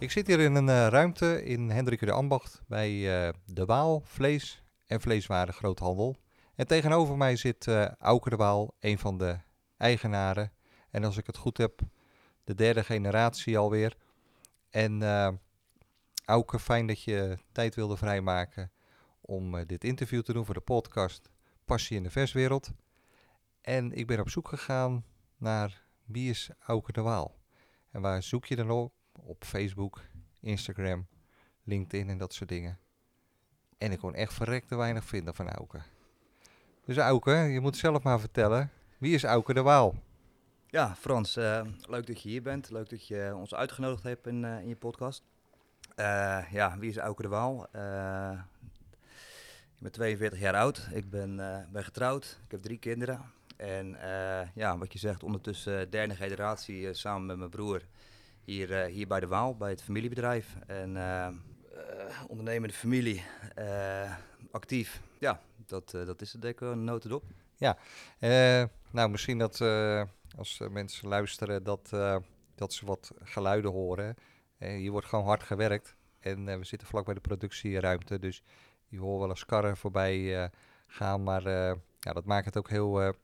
Ik zit hier in een eh, ruimte in Hendrik de Ambacht bij eh, De Waal Vlees en Vleeswaren Groothandel. En tegenover mij zit uh, Auke de Waal, een van de eigenaren. En als ik het goed heb, de derde generatie alweer. En Auke, fijn dat je tijd wilde vrijmaken om dit interview te doen voor de podcast Passie in de Verswereld. En ik ben op zoek gegaan naar wie is Auke de Waal? En waar zoek je dan op? Op Facebook, Instagram, LinkedIn en dat soort dingen. En ik kon echt verrekte weinig vinden van Auke. Dus Auke, je moet zelf maar vertellen. Wie is Auke de Waal? Ja, Frans, uh, leuk dat je hier bent. Leuk dat je ons uitgenodigd hebt in, uh, in je podcast. Uh, ja, wie is Auke de Waal? ik ben 42 jaar oud. Ik ben, ben getrouwd. Ik heb drie kinderen. En ja, wat je zegt, ondertussen derde generatie samen met mijn broer hier, uh, hier bij de Waal, bij het familiebedrijf. En uh, ondernemende familie, actief. Ja, dat, dat is het een notendop. Ja, nou misschien dat als mensen luisteren dat, dat ze wat geluiden horen. hier wordt gewoon hard gewerkt. En we zitten vlak bij de productieruimte, dus je hoort wel eens karren voorbij gaan. Maar ja, dat maakt het ook heel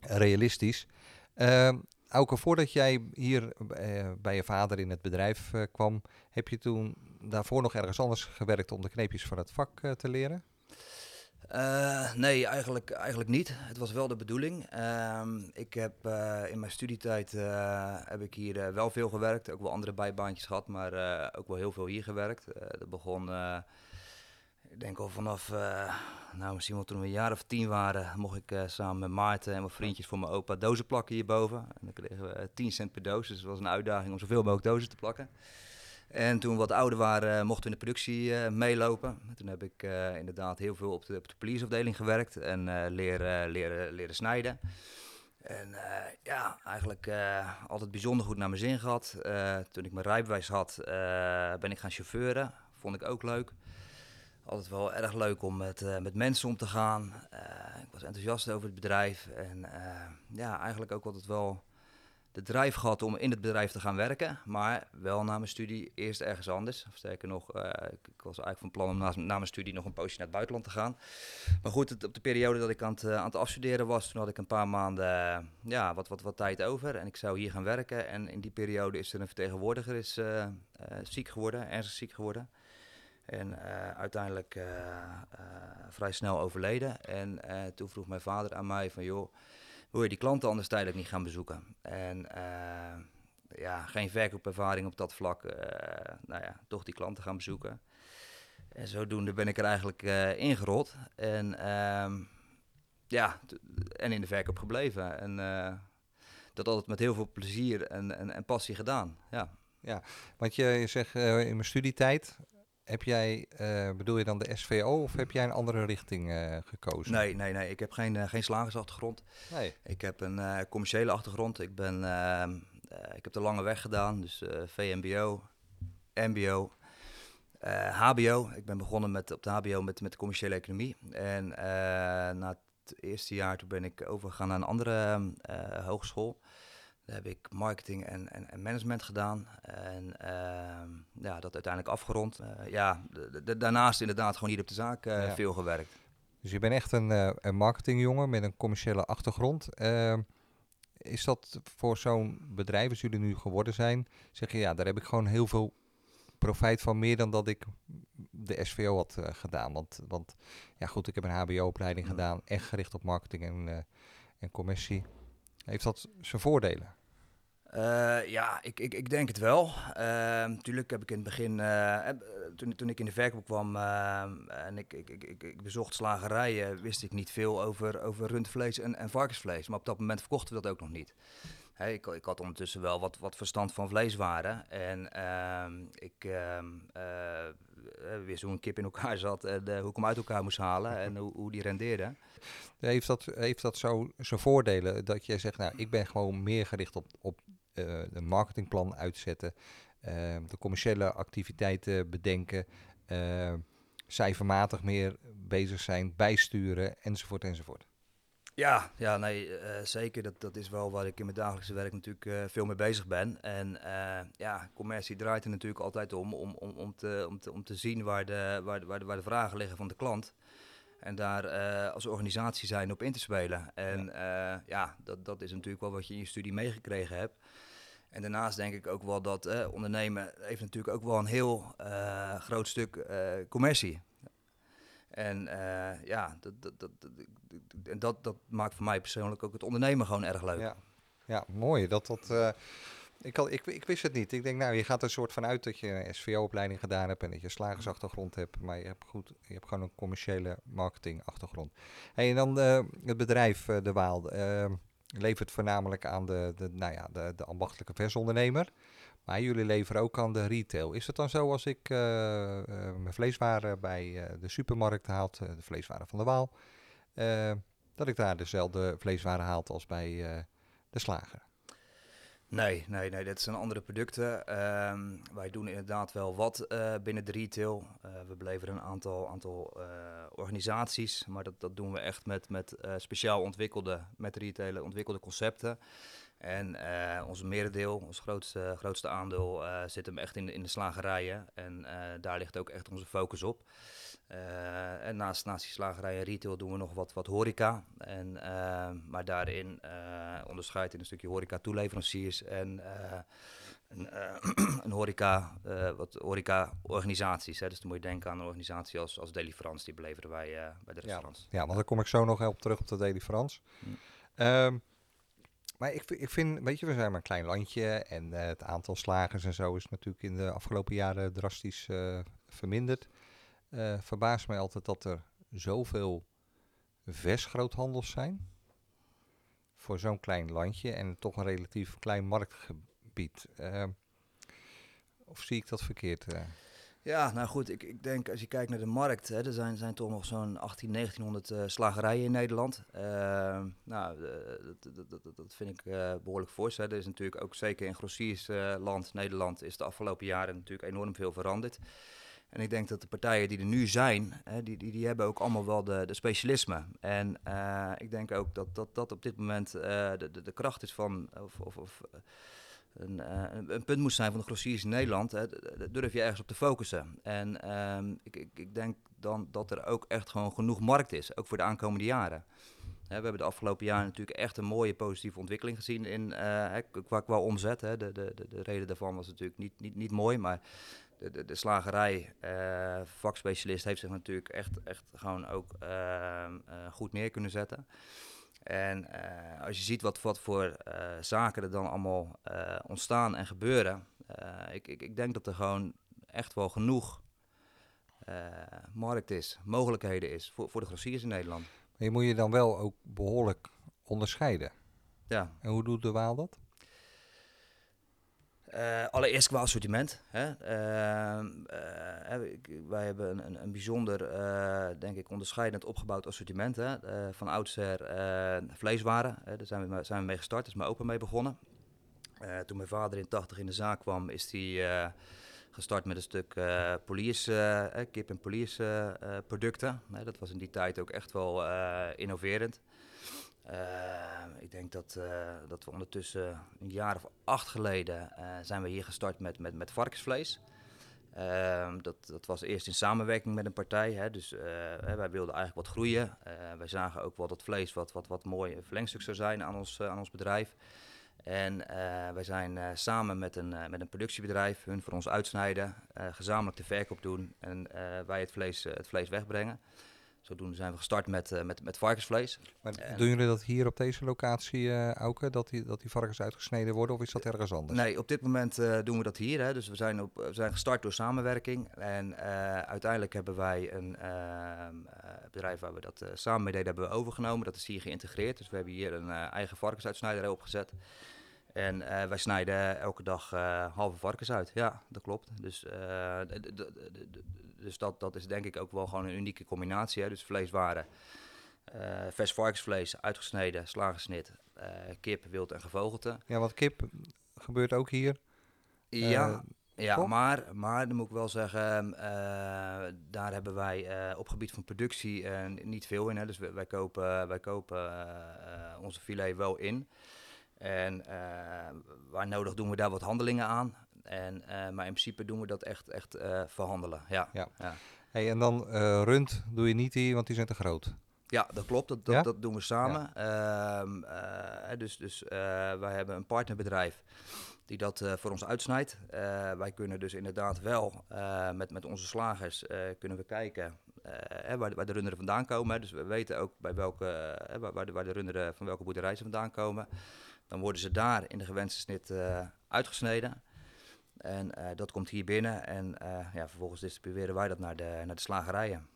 realistisch. Ehm, Auke, voordat jij hier uh, bij je vader in het bedrijf uh, kwam, heb je toen daarvoor nog ergens anders gewerkt om de kneepjes van het vak uh, te leren? nee, eigenlijk, eigenlijk niet. Het was wel de bedoeling. Ehm, ik heb in mijn studietijd heb ik hier wel veel gewerkt, ook wel andere bijbaantjes gehad, maar ook wel heel veel hier gewerkt. dat begon ik denk al vanaf, uh, nou misschien wel toen we een jaar of tien waren, mocht ik uh, samen met Maarten en mijn vriendjes voor mijn opa dozen plakken hierboven. En dan kregen we 10 eh, cent per doos, dus het was een uitdaging om zoveel mogelijk dozen te plakken. En toen we wat ouder waren, mochten we in de productie meelopen. toen heb ik inderdaad heel veel op de, op de policeafdeling gewerkt en leren, leren, leren snijden. En ja, eigenlijk altijd bijzonder goed naar mijn zin gehad. toen ik mijn rijbewijs had, ben ik gaan chauffeuren. Vond ik ook leuk altijd wel erg leuk om met, uh, met mensen om te gaan. Uh, ik was enthousiast over het bedrijf. En uh, ja, eigenlijk ook altijd wel de drijf gehad om in het bedrijf te gaan werken. Maar wel na mijn studie eerst ergens anders. Of sterker nog, ik, ik, was eigenlijk van plan om na, na, mijn studie nog een poosje naar het buitenland te gaan. Maar goed, op de periode dat ik aan het, aan het afstuderen was, toen had ik een paar maanden ja, wat, wat, wat tijd over. En ik zou hier gaan werken. En in die periode is er een vertegenwoordiger is, ziek geworden, ernstig ziek geworden. En uh, uiteindelijk uh, uh, vrij snel overleden. En toen vroeg mijn vader aan mij van, joh, wil je die klanten anders tijdelijk niet gaan bezoeken? En ja, geen verkoopervaring op dat vlak. nou ja, toch die klanten gaan bezoeken. En zodoende ben ik er eigenlijk ingerold. En ehm, ja, en in de verkoop gebleven. En dat altijd met heel veel plezier en, en, en passie gedaan, ja. Ja, want je, je zegt in mijn studietijd heb jij, uh, bedoel je dan de SVO of heb jij een andere richting uh, gekozen? Nee, nee, nee. Ik heb geen, uh, geen slagersachtergrond. Nee. Ik heb een commerciële achtergrond. Ik, ben, ehm, ik heb de lange weg gedaan, dus VMBO, MBO, HBO. Ik ben begonnen met, op de HBO met, met de commerciële economie. En na het eerste jaar toen ben ik overgegaan naar een andere hogeschool heb ik marketing en, en, en management gedaan. En uh, ja, dat uiteindelijk afgerond. Uh, ja, daarnaast inderdaad gewoon hier op de zaak uh, veel gewerkt. Dus je bent echt een, eh, een marketingjongen met een commerciële achtergrond. Ehm, is dat voor zo'n bedrijf als jullie nu geworden zijn, zeg je ja, daar heb ik gewoon heel veel profijt van, meer dan dat ik de SVO had gedaan. Want, want ja goed, ik heb een HBO-opleiding gedaan, echt gericht op marketing en, en commercie. Heeft dat zijn voordelen? Uh, ja, ik, ik, ik denk het wel. Natuurlijk heb ik in het begin, uh, toen, toen ik in de verkoop kwam en ik, ik, ik, ik, bezocht slagerijen, wist ik niet veel over, over rundvlees en, en varkensvlees. Maar op dat moment verkochten we dat ook nog niet. Ik, ik, had ondertussen wel wat, wat verstand van vleeswaren. En uh, ik uh, wist hoe een kip in elkaar zat en hoe ik hem uit elkaar moest halen en hoe, hoe die rendeerde. Heeft dat, heeft dat zo zijn voordelen dat je zegt, nou, ik ben gewoon meer gericht op, op een marketingplan uitzetten, de commerciële activiteiten bedenken, cijfermatig meer bezig zijn, bijsturen enzovoort enzovoort? Ja, ja nee, zeker. Dat, dat is wel waar ik in mijn dagelijkse werk natuurlijk veel mee bezig ben. En ja, commercie draait er natuurlijk altijd om, om, om, om, te, om, te, om te zien waar de, waar, de, waar, de, waar de vragen liggen van de klant. En daar als organisatie zijn op in te spelen. En ja, ja dat, dat is natuurlijk wel wat je in je studie meegekregen hebt. En daarnaast denk ik ook wel dat ondernemen heeft natuurlijk ook wel een heel groot stuk commercie. En uh, ja, dat, dat, dat, dat, dat, dat maakt voor mij persoonlijk ook het ondernemen gewoon erg leuk. Ja, ja mooi. Dat, dat, ik, ik, ik wist het niet. Ik denk, nou, je gaat er soort van uit dat je een SVO-opleiding gedaan hebt en dat je slagersachtergrond hebt. Maar je hebt, goed, je hebt gewoon een commerciële marketingachtergrond. Hey, en dan uh, het bedrijf De Waal levert voornamelijk aan de, de, nou ja, de, de ambachtelijke versondernemer. Maar jullie leveren ook aan de retail. Is het dan zo als ik uh, uh, mijn vleeswaren bij uh, de supermarkt haal, de vleeswaren van de Waal, dat ik daar dezelfde vleeswaren haal als bij de slager? Nee, nee, nee, dat zijn andere producten. Ehm, wij doen inderdaad wel wat binnen de retail. we beleveren een aantal, aantal organisaties, maar dat, dat doen we echt met, met speciaal ontwikkelde, met retailen ontwikkelde concepten. En uh, onze merendeel, ons grootste, grootste aandeel, uh, zit hem echt in de, in de slagerijen. En uh, daar ligt ook echt onze focus op. en naast, naast die slagerijen retail doen we nog wat, wat horeca. En, maar daarin onderscheidt in een stukje horeca toeleveranciers en een, een, horeca, wat horeca organisaties. Hè. Dus dan moet je denken aan een organisatie als, als Deli France, die beleveren wij bij de restaurants. Ja, ja, want daar kom ik zo nog op terug op de Deli France. Hm. Um, maar ik, ik vind, weet je, we zijn maar een klein landje en uh, het aantal slagers en zo is natuurlijk in de afgelopen jaren drastisch uh, verminderd. Uh, verbaast mij altijd dat er zoveel versgroothandels zijn voor zo'n klein landje en toch een relatief klein marktgebied. of zie ik dat verkeerd? Ja, nou goed, ik, ik denk als je kijkt naar de markt, hè, er zijn, zijn toch nog zo'n 18, 1900 uh, slagerijen in Nederland. Uh, nou, uh, dat, dat, dat, dat, vind ik eh, behoorlijk fors. Er is natuurlijk ook zeker in grossiersland, Nederland, is de afgelopen jaren natuurlijk enorm veel veranderd. En ik denk dat de partijen die er nu zijn, hè, die, die, die hebben ook allemaal wel de, de specialisme. En ik denk ook dat dat, dat op dit moment de, de, de kracht is van... Of, of, of een, uh, een, punt moest zijn van de grossiers in Nederland, hè, durf je ergens op te focussen. En uh, ik, ik, ik, denk dan dat er ook echt gewoon genoeg markt is, ook voor de aankomende jaren. Hè, we hebben de afgelopen jaren natuurlijk echt een mooie positieve ontwikkeling gezien in, uh, qua, qua omzet. Hè. De, de, de, de, reden daarvan was natuurlijk niet, niet, niet mooi, maar de, de, de slagerij, uh, vakspecialist, heeft zich natuurlijk echt, echt gewoon ook ehm, goed neer kunnen zetten. En uh, als je ziet wat, wat voor uh, zaken er dan allemaal uh, ontstaan en gebeuren, ik, ik, ik, denk dat er gewoon echt wel genoeg markt is, mogelijkheden is voor, voor de grossiers in Nederland. Maar je moet je dan wel ook behoorlijk onderscheiden. Ja. En hoe doet de Waal dat? Uh, allereerst qua assortiment. Hè. Uh, uh, wij hebben een, een bijzonder, denk ik, onderscheidend opgebouwd assortiment. Hè. van oudsher vleeswaren, daar zijn we, zijn we mee gestart, is maar open mee begonnen. toen mijn vader in 80 in de zaak kwam, is hij gestart met een stuk poliers, kip- en poliersproducten. dat was in die tijd ook echt wel innoverend. Uh, ik denk dat, uh, dat we ondertussen een jaar of acht geleden uh, zijn we hier gestart met, met, met varkensvlees. Ehm, dat, dat was eerst in samenwerking met een partij. Hè, dus wij wilden eigenlijk wat groeien. wij zagen ook wel dat vlees wat, wat, wat mooi verlengstuk zou zijn aan ons, aan ons bedrijf. En wij zijn samen met een, met een productiebedrijf, hun voor ons uitsnijden, gezamenlijk de verkoop doen en wij het vlees, het vlees wegbrengen. Zodoende zijn we gestart met, uh, met, met varkensvlees. Maar doen jullie dat hier op deze locatie, uh, Auke, dat die, dat die varkens uitgesneden worden of is dat ergens anders? Nee, op dit moment uh, doen we dat hier. Hè. Dus we zijn, op, we zijn gestart door samenwerking. En uiteindelijk hebben wij een ehm, bedrijf waar we dat samen mee deden, hebben we overgenomen. Dat is hier geïntegreerd. Dus we hebben hier een eigen varkensuitsnijderij opgezet. En wij snijden elke dag halve varkens uit. Ja, dat klopt. Dus dus dat, dat is denk ik ook wel gewoon een unieke combinatie. Hè? Dus vleeswaren, vers varkensvlees, uitgesneden, slagersnit, uh, kip, wild en gevogelte. Ja, want kip gebeurt ook hier. Ja, ja maar, maar dan moet ik wel zeggen, daar hebben wij op gebied van productie niet veel in. Hè? Dus wij, wij kopen, wij kopen onze filet wel in. En waar nodig doen we daar wat handelingen aan. En, uh, maar in principe doen we dat echt, echt uh, verhandelen. Ja. ja. ja. Hey, en dan rund doe je niet hier, want die zijn te groot. Ja, dat klopt. Dat, dat, ja? dat doen we samen. Ja. Um, dus dus wij hebben een partnerbedrijf die dat voor ons uitsnijdt. wij kunnen dus inderdaad wel met, met onze slagers kunnen we kijken waar, waar, de runderen vandaan komen. Dus we weten ook bij welke, waar, de, waar de runderen van welke boerderij ze vandaan komen. Dan worden ze daar in de gewenste snit uitgesneden. En uh, dat komt hier binnen en uh, ja, vervolgens distribueren wij dat naar de, naar de slagerijen.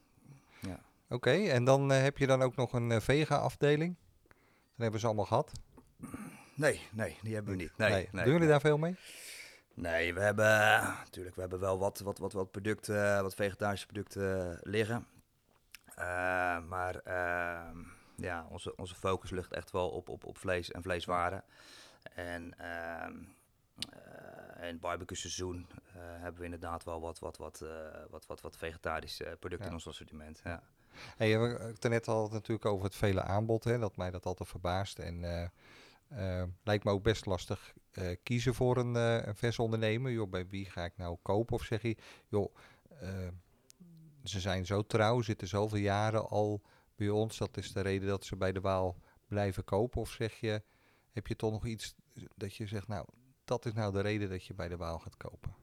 Ja. Oké, okay, en dan heb je dan ook nog een vega-afdeling? Dan hebben ze allemaal gehad? Nee, nee, die hebben we niet. Nee, nee. nee Doen jullie daar veel mee? Nee, we hebben natuurlijk we hebben wel wat, wat, wat, wat producten, wat vegetarische producten liggen. maar ehm, ja, onze, onze focus ligt echt wel op, op, op vlees en vleeswaren. En ehm, in het barbecue seizoen uh, hebben we inderdaad wel wat, wat, wat, uh, wat, wat, wat vegetarische producten ja. in ons assortiment. Ja. Hey, het net al natuurlijk over het vele aanbod, hè, dat mij dat altijd verbaast. En uh, lijkt me ook best lastig kiezen voor een, een vers ondernemer. Joh, bij wie ga ik nou kopen? Of zeg je, joh, ze zijn zo trouw, zitten zoveel jaren al bij ons. Dat is de reden dat ze bij de Waal blijven kopen. Of zeg je, heb je toch nog iets dat je zegt, nou, dat is nou de reden dat je bij de Waal gaat kopen?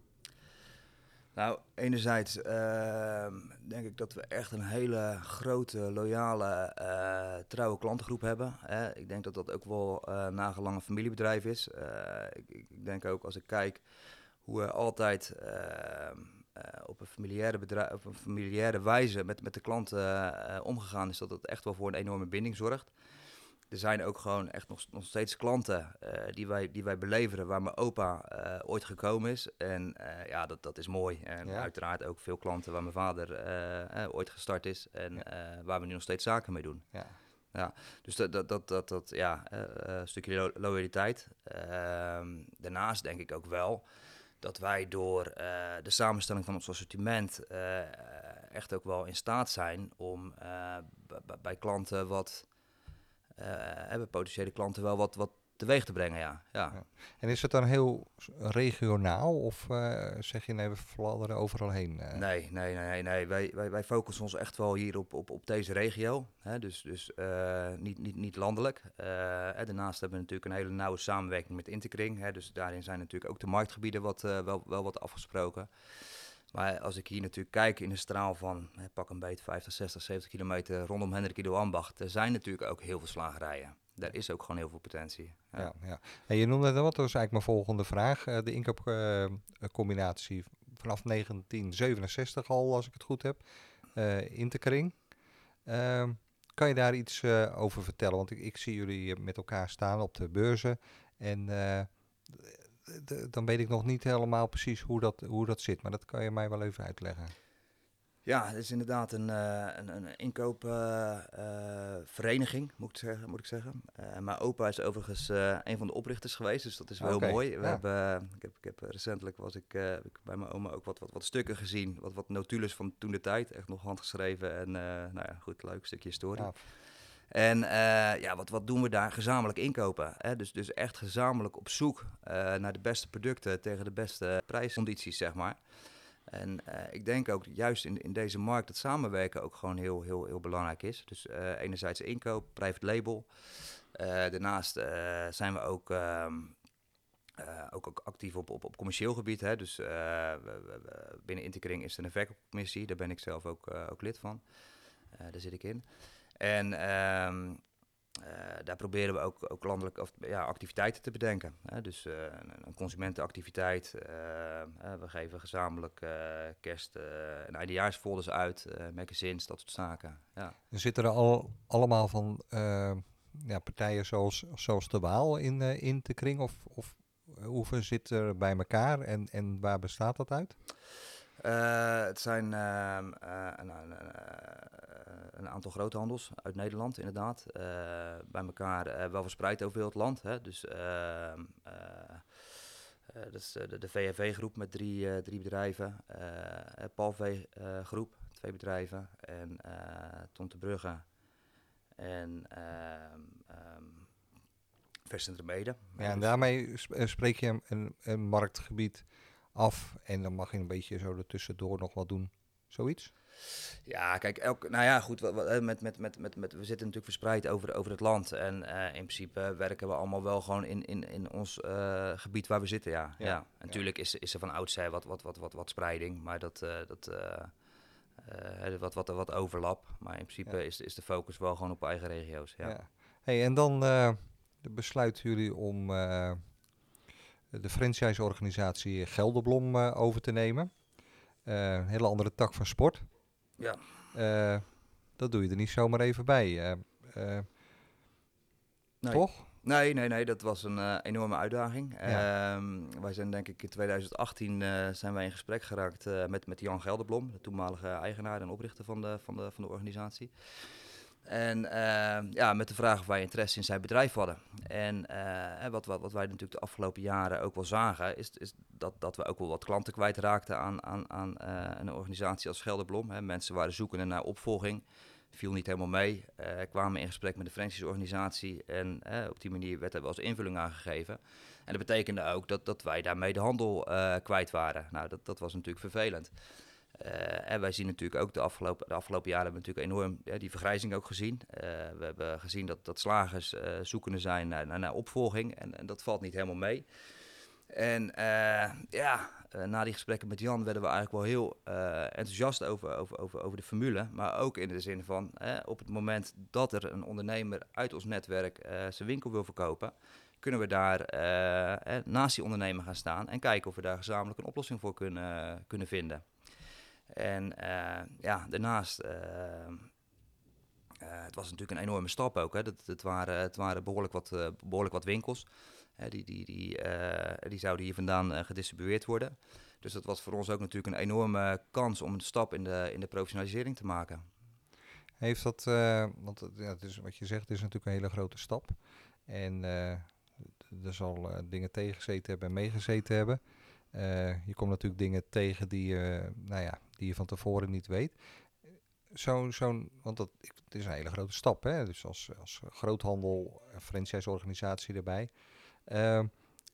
Nou, enerzijds uh, denk ik dat we echt een hele grote, loyale, uh, trouwe klantengroep hebben. Ik denk dat dat ook wel uh, nagelang een familiebedrijf is. Uh, ik, ik, denk ook als ik kijk hoe we altijd ehm, op, een familiaire bedrijf, op een familiaire wijze met, met de klanten omgegaan is, dat het echt wel voor een enorme binding zorgt er zijn ook gewoon echt nog, nog steeds klanten die, wij, die wij beleveren waar mijn opa ooit gekomen is. En ja, dat, dat is mooi. En ja. uiteraard ook veel klanten waar mijn vader ooit gestart is en ja. waar we nu nog steeds zaken mee doen. Ja. Ja, dus dat, dat, dat, dat, dat ja, een stukje lo loyaliteit. Ehm, daarnaast denk ik ook wel dat wij door de samenstelling van ons assortiment echt ook wel in staat zijn om bij klanten wat eh, hebben potentiële klanten wel wat, wat teweeg te brengen, ja. ja. ja. En is het dan heel regionaal of uh, zeg je nee, we fladderen overal heen? Uh? Nee, nee, nee, nee. Wij, wij, wij focussen ons echt wel hier op, op, op deze regio. Hè? Dus, dus uh, niet, niet, niet landelijk. daarnaast hebben we natuurlijk een hele nauwe samenwerking met Interkring. Hè? Dus daarin zijn natuurlijk ook de marktgebieden wat, wel, wel wat afgesproken. Maar als ik hier natuurlijk kijk in een straal van hè, pak een beetje 50, 60, 70 kilometer rondom Hendrik Ido Ambacht, er zijn natuurlijk ook heel veel slagerijen. Daar is ook gewoon heel veel potentie. Ja, ja. En je noemde dat wat, was eigenlijk mijn volgende vraag. Uh, de inkoopcombinatie uh, vanaf 1967 al, als ik het goed heb, uh, Interkring. Ehm, kan je daar iets uh, over vertellen? Want ik, ik, zie jullie met elkaar staan op de beurzen. En dan weet ik nog niet helemaal precies hoe dat, hoe dat zit. Maar dat kan je mij wel even uitleggen. Ja, het is inderdaad een, uh, een, een inkoopvereniging, uh, moet, ik zeggen, moet ik zeggen. Mijn opa is overigens een van de oprichters geweest, dus dat is wel okay, mooi. We ja. hebben, ik, heb, ik heb recentelijk was ik, ik bij mijn oma ook wat, wat, wat stukken gezien, wat, wat notules van toen de tijd, echt nog handgeschreven. En nou ja, goed, leuk stukje historie. Ja. En uh, ja, wat, wat doen we daar? Gezamenlijk inkopen. Hè? Dus, dus echt gezamenlijk op zoek uh, naar de beste producten tegen de beste prijscondities, zeg maar. En uh, ik denk ook juist in, in deze markt dat samenwerken ook gewoon heel, heel, heel belangrijk is. Dus enerzijds inkoop, private label. daarnaast zijn we ook, ehm, ook, ook actief op, op, op commercieel gebied. Hè? Dus we, binnen Interkring is er een verkoopcommissie, daar ben ik zelf ook, ook lid van. daar zit ik in. En ehm, daar proberen we ook, ook landelijk of, ja, activiteiten te bedenken. Dus een, een, consumentenactiviteit. we geven gezamenlijk kerst- en eindejaarsfolders uit, magazines, dat soort zaken. Ja. Er zitten er al, allemaal van ja, partijen zoals, zoals de Waal in, in te kring? Of, of hoeveel zit er bij elkaar en, en waar bestaat dat uit? Uh, het zijn uh, een, een, een, aantal groothandels uit Nederland, inderdaad. Bij elkaar wel verspreid over heel het land. Hè. Dus ehm, dat is de, de VFV-groep met drie, drie bedrijven. Palv-groep, twee bedrijven. En Tom de Brugge. En um, Verscentrum Ede. Ja, en daarmee spreek je een, een marktgebied af en dan mag je een beetje zo ertussendoor nog wat doen. Zoiets? Ja, kijk, elk, nou ja, goed, met, met, met, met, met, we zitten natuurlijk verspreid over, over het land. En uh, in principe werken we allemaal wel gewoon in, in, in ons uh, gebied waar we zitten, ja. ja. ja. Natuurlijk is, is er van oudsher wat, wat, wat, wat, wat spreiding, maar dat, uh, dat wat, wat, wat overlap. Maar in principe is, is de focus wel gewoon op eigen regio's, ja. Hey, en dan besluiten jullie om de franchise-organisatie Gelderblom uh, over te nemen. Uh, een hele andere tak van sport. Ja. Uh, dat doe je er niet zomaar even bij. nee. Toch? Nee, nee, nee, dat was een enorme uitdaging. Ja. Ehm, wij zijn denk ik in 2018 zijn wij in gesprek geraakt met, met Jan Gelderblom, de toenmalige eigenaar en oprichter van de, van de, van de organisatie. En uh, ja, met de vraag of wij interesse in zijn bedrijf hadden. En uh, wat, wat, wat wij natuurlijk de afgelopen jaren ook wel zagen, is, is dat, dat we ook wel wat klanten kwijtraakten aan, aan, aan uh, een organisatie als Gelderblom. Hè. Mensen waren zoekende naar opvolging, viel niet helemaal mee, kwamen in gesprek met de franchise-organisatie en op die manier werd er wel eens invulling aangegeven. En dat betekende ook dat, dat wij daarmee de handel kwijt waren. Nou, dat, dat was natuurlijk vervelend. Uh, en wij zien natuurlijk ook de afgelopen, de afgelopen jaren hebben we natuurlijk enorm ja, die vergrijzing ook gezien. Uh, we hebben gezien dat, dat slagers uh, zoekende zijn naar, naar, naar opvolging en, en, dat valt niet helemaal mee. En ja, na die gesprekken met Jan werden we eigenlijk wel heel enthousiast over, over, over, over de formule. Maar ook in de zin van op het moment dat er een ondernemer uit ons netwerk zijn winkel wil verkopen, kunnen we daar naast die ondernemer gaan staan en kijken of we daar gezamenlijk een oplossing voor kunnen, kunnen vinden. En uh, ja, daarnaast, uh, uh, het was natuurlijk een enorme stap ook. Hè. Dat, het, waren, het waren behoorlijk wat, behoorlijk wat winkels. die, die, die, die zouden hier vandaan gedistribueerd worden. Dus dat was voor ons ook natuurlijk een enorme kans om een stap in de, in de professionalisering te maken. Heeft dat, want ja, het wat je zegt, is natuurlijk een hele grote stap. En er zal dingen tegengezeten hebben en meegezeten hebben. Je komt natuurlijk dingen tegen die, nou ja, die je van tevoren niet weet. Zo'n, zo'n, want dat het is een hele grote stap, hè? dus als, als groothandel, franchise-organisatie erbij. Uh,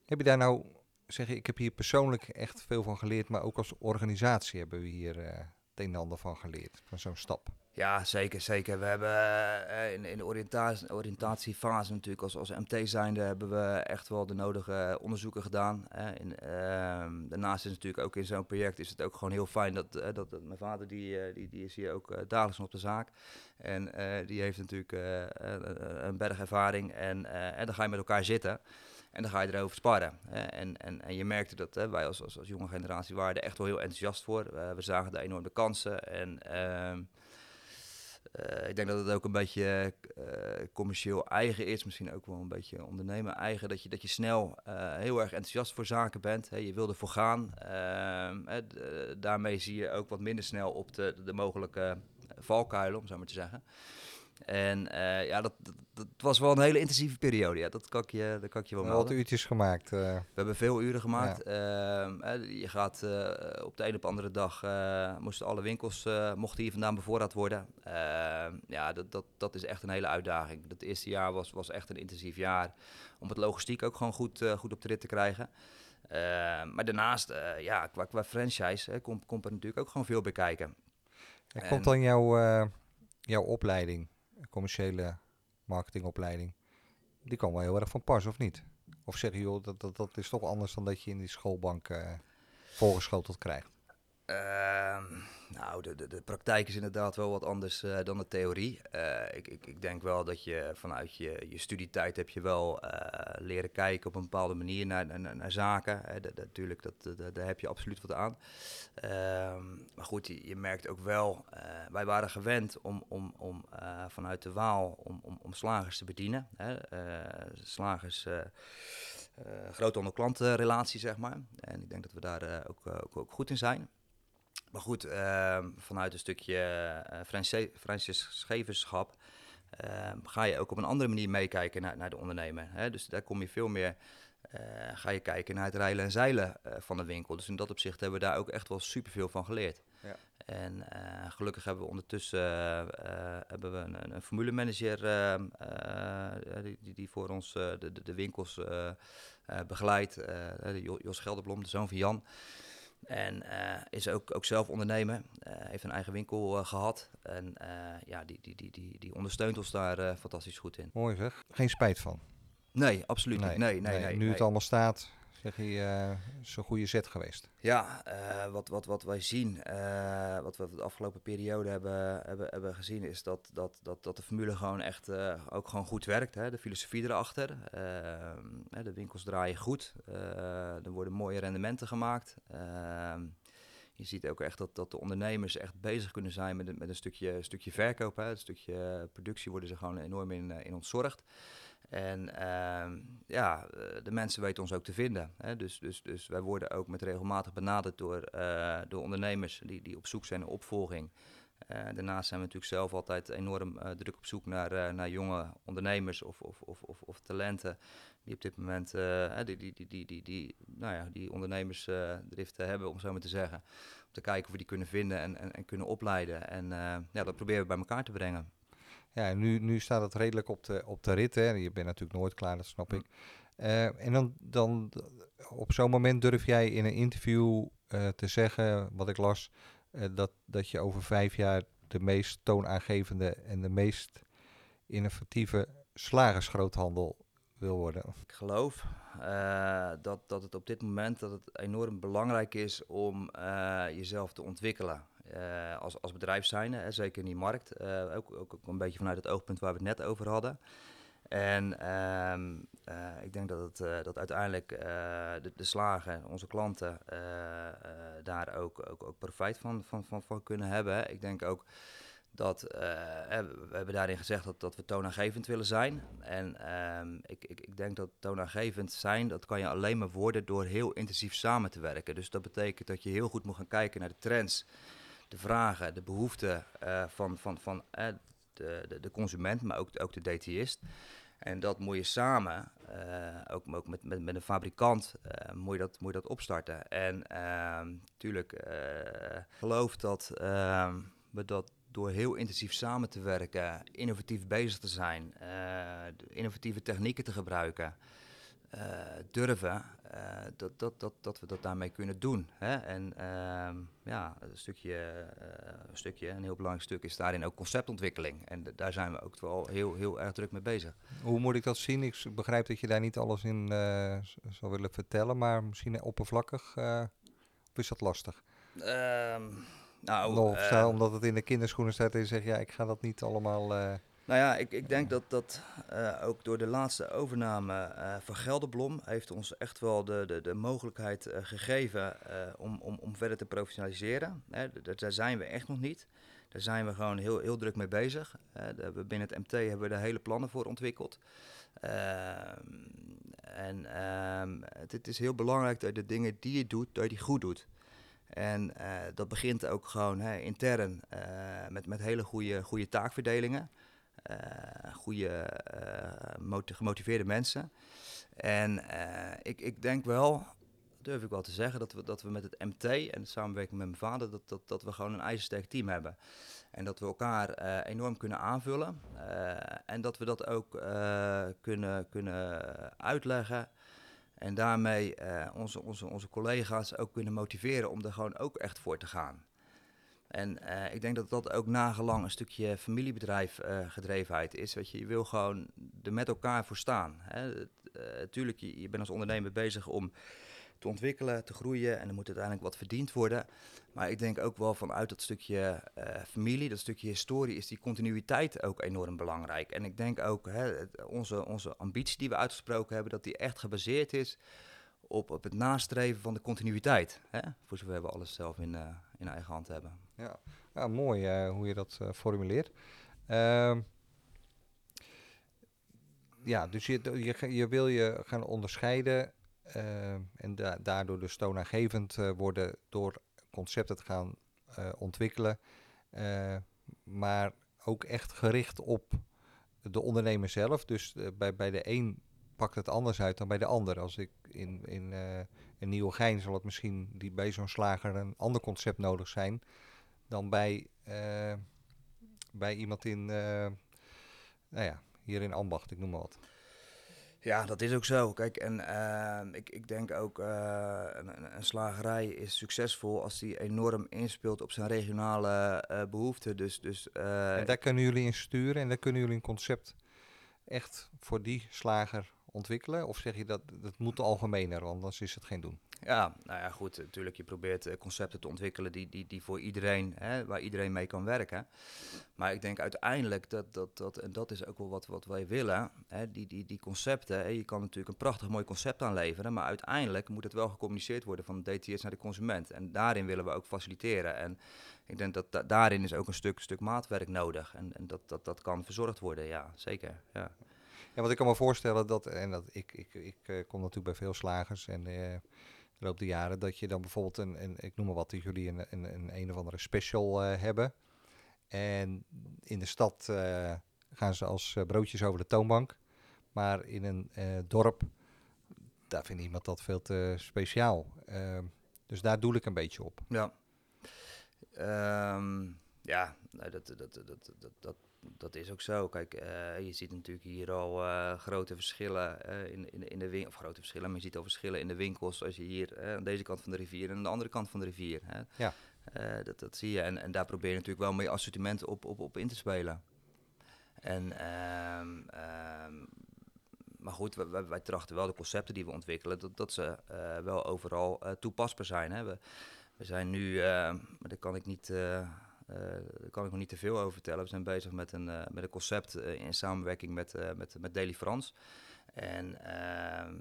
heb je daar nou, zeg je, ik heb hier persoonlijk echt veel van geleerd, maar ook als organisatie hebben we hier het een en ander van geleerd, van zo'n stap. Ja, zeker, zeker. We hebben uh, in, in de oriëntatie, oriëntatiefase natuurlijk als, als MT zijnde hebben we echt wel de nodige onderzoeken gedaan. Uh, daarnaast is natuurlijk ook in zo'n project is het ook gewoon heel fijn dat, dat, dat, mijn vader die, die, die is hier ook dagelijks op de zaak. En die heeft natuurlijk een berg ervaring en, en dan ga je met elkaar zitten. En dan ga je erover sparren. En, en, en je merkte dat hè, wij als, als, als jonge generatie waren er echt wel heel enthousiast voor. we zagen de enorme kansen. En ehm, uh, ik denk dat het ook een beetje uh, commercieel eigen is, misschien ook wel een beetje ondernemen eigen, dat je, dat je snel uh, heel erg enthousiast voor zaken bent. Hè, je wil ervoor gaan. Ehm, daarmee zie je ook wat minder snel op de, de mogelijke valkuilen, om zo maar te zeggen. En uh, ja, dat, dat, dat, was wel een hele intensieve periode. Ja, dat kan ik je, dat kan ik je wel melden. Wat uurtjes gemaakt? Uh. We hebben veel uren gemaakt. Ja. Uh, je gaat op de een op andere dag, moesten alle winkels mochten hier vandaan bevoorraad worden. Ehm, ja, dat, dat, dat is echt een hele uitdaging. Dat eerste jaar was, was echt een intensief jaar. Om het logistiek ook gewoon goed, goed op de rit te krijgen. Ehm, maar daarnaast, ja, qua, qua franchise komt, komt er natuurlijk ook gewoon veel bij kijken. En komt dan jouw, jouw opleiding? Commerciële marketingopleiding, die kan wel heel erg van pas, of niet? Of zeg je, joh, dat, dat, dat is toch anders dan dat je in die schoolbank uh, voorgeschoteld krijgt? Ehm, nou, de, de, de praktijk is inderdaad wel wat anders uh, dan de theorie. Uh, ik, ik, ik denk wel dat je vanuit je, je studietijd heb je wel uh, leren kijken op een bepaalde manier naar, naar, naar zaken. Hè, dat, natuurlijk, dat, dat, daar heb je absoluut wat aan. Ehm, maar goed, je, merkt ook wel, wij waren gewend om, om, om vanuit de Waal om, om, om slagers te bedienen. Hè. slagers... Uh, groothandel-klantenrelatie, zeg maar. En ik denk dat we daar ook, ook, ook, goed in zijn. Maar goed, uh, vanuit een stukje uh, franchisegeverschap uh, ga je ook op een andere manier meekijken naar, naar de ondernemer. Hè? Dus daar kom je veel meer, uh, ga je kijken naar het rijlen en zeilen van de winkel. Dus in dat opzicht hebben we daar ook echt wel superveel van geleerd. Ja. En gelukkig hebben we ondertussen hebben we een, een formulemanager ehm, die, die, voor ons de, de, winkels begeleidt. Jos Gelderblom, de zoon van Jan. En uh, is ook, ook zelf ondernemer. Uh, heeft een eigen winkel uh, gehad. En ja, die, die, die, die, die ondersteunt ons daar fantastisch goed in. Mooi zeg. Geen spijt van? Nee, absoluut niet. Nee, nee, nee, nu het allemaal staat, zeg je, uh, is een goede zet geweest. Ja, uh, wat, wat, wat wij zien, uh, wat we de afgelopen periode hebben, hebben, hebben gezien, is dat, dat, dat, dat de formule gewoon echt ook gewoon goed werkt. Hè? De filosofie erachter. De winkels draaien goed. er worden mooie rendementen gemaakt. Ehm, je ziet ook echt dat, dat de ondernemers echt bezig kunnen zijn met, met een stukje, stukje verkoop. Hè? Een stukje productie worden ze gewoon enorm in, in ontzorgd. En uh, ja, eh, de mensen weten ons ook te vinden. Hè? Dus, dus, dus wij worden ook met regelmatig benaderd door, uh, door ondernemers die, die op zoek zijn naar opvolging. Uh, daarnaast zijn we natuurlijk zelf altijd enorm druk op zoek naar, naar jonge ondernemers of, of, of, of, of talenten die op dit moment die, die, die, die, die, die, nou ja, die ondernemersdriften hebben, om zo maar te zeggen. Om te kijken of we die kunnen vinden en, en, en kunnen opleiden. En ja, dat proberen we bij elkaar te brengen. Ja, nu, nu staat het redelijk op de, op de rit. Hè. Je bent natuurlijk nooit klaar, dat snap ik. Uh, en dan, dan op zo'n moment durf jij in een interview uh, te zeggen, wat ik las, uh, dat, dat je over vijf jaar de meest toonaangevende en de meest innovatieve slagersgroothandel wil worden. Ik geloof dat, dat het op dit moment dat het enorm belangrijk is om jezelf te ontwikkelen. Uh, als, als bedrijf zijn, hè, zeker in die markt. Uh, ook, ook, een beetje vanuit het oogpunt waar we het net over hadden. En um, uh, ik denk dat, het, dat uiteindelijk de, de, slagen, onze klanten, daar ook, ook, ook profijt van, van, van, kunnen hebben. Ik denk ook dat we hebben daarin gezegd dat, dat we toonaangevend willen zijn. En um, ik, ik, ik denk dat toonaangevend zijn, dat kan je alleen maar worden door heel intensief samen te werken. Dus dat betekent dat je heel goed moet gaan kijken naar de trends de vragen, de behoeften uh, van, van, van uh, de, de, de, consument, maar ook, ook de DTist. En dat moet je samen, uh, ook, ook met, met, met een fabrikant, moet, je dat, moet je dat opstarten. En natuurlijk ehm, geloof dat ehm, we dat door heel intensief samen te werken, innovatief bezig te zijn, innovatieve technieken te gebruiken, durven uh, dat, dat, dat, dat we dat daarmee kunnen doen. Hè? En uh, ja, een stukje, uh, een stukje, een heel belangrijk stuk is daarin ook conceptontwikkeling. En daar zijn we ook wel heel, heel erg druk mee bezig. Hoe moet ik dat zien? Ik begrijp dat je daar niet alles in zou willen vertellen, maar misschien oppervlakkig. of is dat lastig? Um, nou, of omdat het in de kinderschoenen staat en je zegt, ja, ik ga dat niet allemaal... Nou ja, ik, ik denk dat dat uh, ook door de laatste overname uh, van Gelderblom heeft ons echt wel de, de, de mogelijkheid uh, gegeven om, om, om verder te professionaliseren. Hè, daar zijn we echt nog niet. Daar zijn we gewoon heel, heel druk mee bezig. De, binnen het MT hebben we daar hele plannen voor ontwikkeld. Ehm, en ehm, het, het, is heel belangrijk dat je de dingen die je doet, dat je die goed doet. En dat begint ook gewoon hè, intern met, met hele goede, goede taakverdelingen. Uh, goede, uh, gemotiveerde mensen. En uh, ik, ik denk wel, durf ik wel te zeggen, dat we, dat we met het MT en de samenwerking met mijn vader, dat, dat, dat we gewoon een ijzersterk team hebben. En dat we elkaar enorm kunnen aanvullen. en dat we dat ook kunnen, kunnen uitleggen. En daarmee onze, onze, onze collega's ook kunnen motiveren om er gewoon ook echt voor te gaan. En uh, ik denk dat dat ook nagelang een stukje familiebedrijf uh, gedrevenheid is. Weet je, je wil gewoon er met elkaar voor staan. Hè. Uh, tuurlijk, je, je bent als ondernemer bezig om te ontwikkelen, te groeien. En er moet uiteindelijk wat verdiend worden. Maar ik denk ook wel vanuit dat stukje eh, familie, dat stukje historie, is die continuïteit ook enorm belangrijk. En ik denk ook hè, onze, onze ambitie die we uitgesproken hebben, dat die echt gebaseerd is op, op het nastreven van de continuïteit. Hè? Voor zover we alles zelf in, in eigen hand hebben. Ja, ja mooi uh, hoe je dat uh, formuleert. Ehm, ja, dus je, je, je wil je gaan onderscheiden en da daardoor dus toonaangevend worden door concepten te gaan ontwikkelen. maar ook echt gericht op de ondernemer zelf. Dus bij, bij de een pakt het anders uit dan bij de ander. Als ik in, in, uh, in Nieuwegein zal het misschien die, bij zo'n slager een ander concept nodig zijn dan bij, uh, bij iemand in, uh, nou ja, hier in Ambacht, ik noem maar wat. Ja, dat is ook zo. Kijk, en uh, ik, ik denk ook uh, een, een, slagerij is succesvol als die enorm inspeelt op zijn regionale uh, behoeften. Dus, dus, en daar kunnen jullie in sturen en daar kunnen jullie een concept echt voor die slager ontwikkelen? Of zeg je dat dat moet algemener, want anders is het geen doen? Ja, nou ja, goed. Natuurlijk, je probeert uh, concepten te ontwikkelen die, die, die voor iedereen, hè, waar iedereen mee kan werken. Maar ik denk uiteindelijk dat, dat, dat en dat is ook wel wat, wat wij willen, hè, die, die, die concepten. Je kan natuurlijk een prachtig mooi concept aanleveren, maar uiteindelijk moet het wel gecommuniceerd worden van de DTS naar de consument. En daarin willen we ook faciliteren. En ik denk dat da daarin is ook een stuk, stuk maatwerk nodig. En, en dat, dat, dat kan verzorgd worden, ja, zeker. Ja. Ja, want ik kan me voorstellen dat, en dat ik, ik, ik, ik kom natuurlijk bij veel slagers en uh, de loop de jaren, dat je dan bijvoorbeeld een, een ik noem maar wat, dat jullie een, een, een, een of andere special uh, hebben. En in de stad gaan ze als broodjes over de toonbank. Maar in een dorp, daar vindt iemand dat veel te speciaal. Ehm, dus daar doe ik een beetje op. Ja. Um, ja, dat, dat, dat, dat, dat dat is ook zo. Kijk, uh, je ziet natuurlijk hier al uh, grote verschillen uh, in, in, in de winkel. Of grote verschillen, maar je ziet al verschillen in de winkels. Als je hier aan deze kant van de rivier en aan de andere kant van de rivier. Hè. Ja. dat, dat zie je. En, en daar probeer je natuurlijk wel mee assortiment op, op, op in te spelen. En, um, um, maar goed, wij, wij, trachten wel de concepten die we ontwikkelen, dat, dat ze wel overal toepasbaar zijn. Hè. We, we zijn nu, maar dat kan ik niet daar kan ik nog niet te veel over vertellen. We zijn bezig met een, uh, met een concept uh, in samenwerking met, met, met Daily France. En ehm,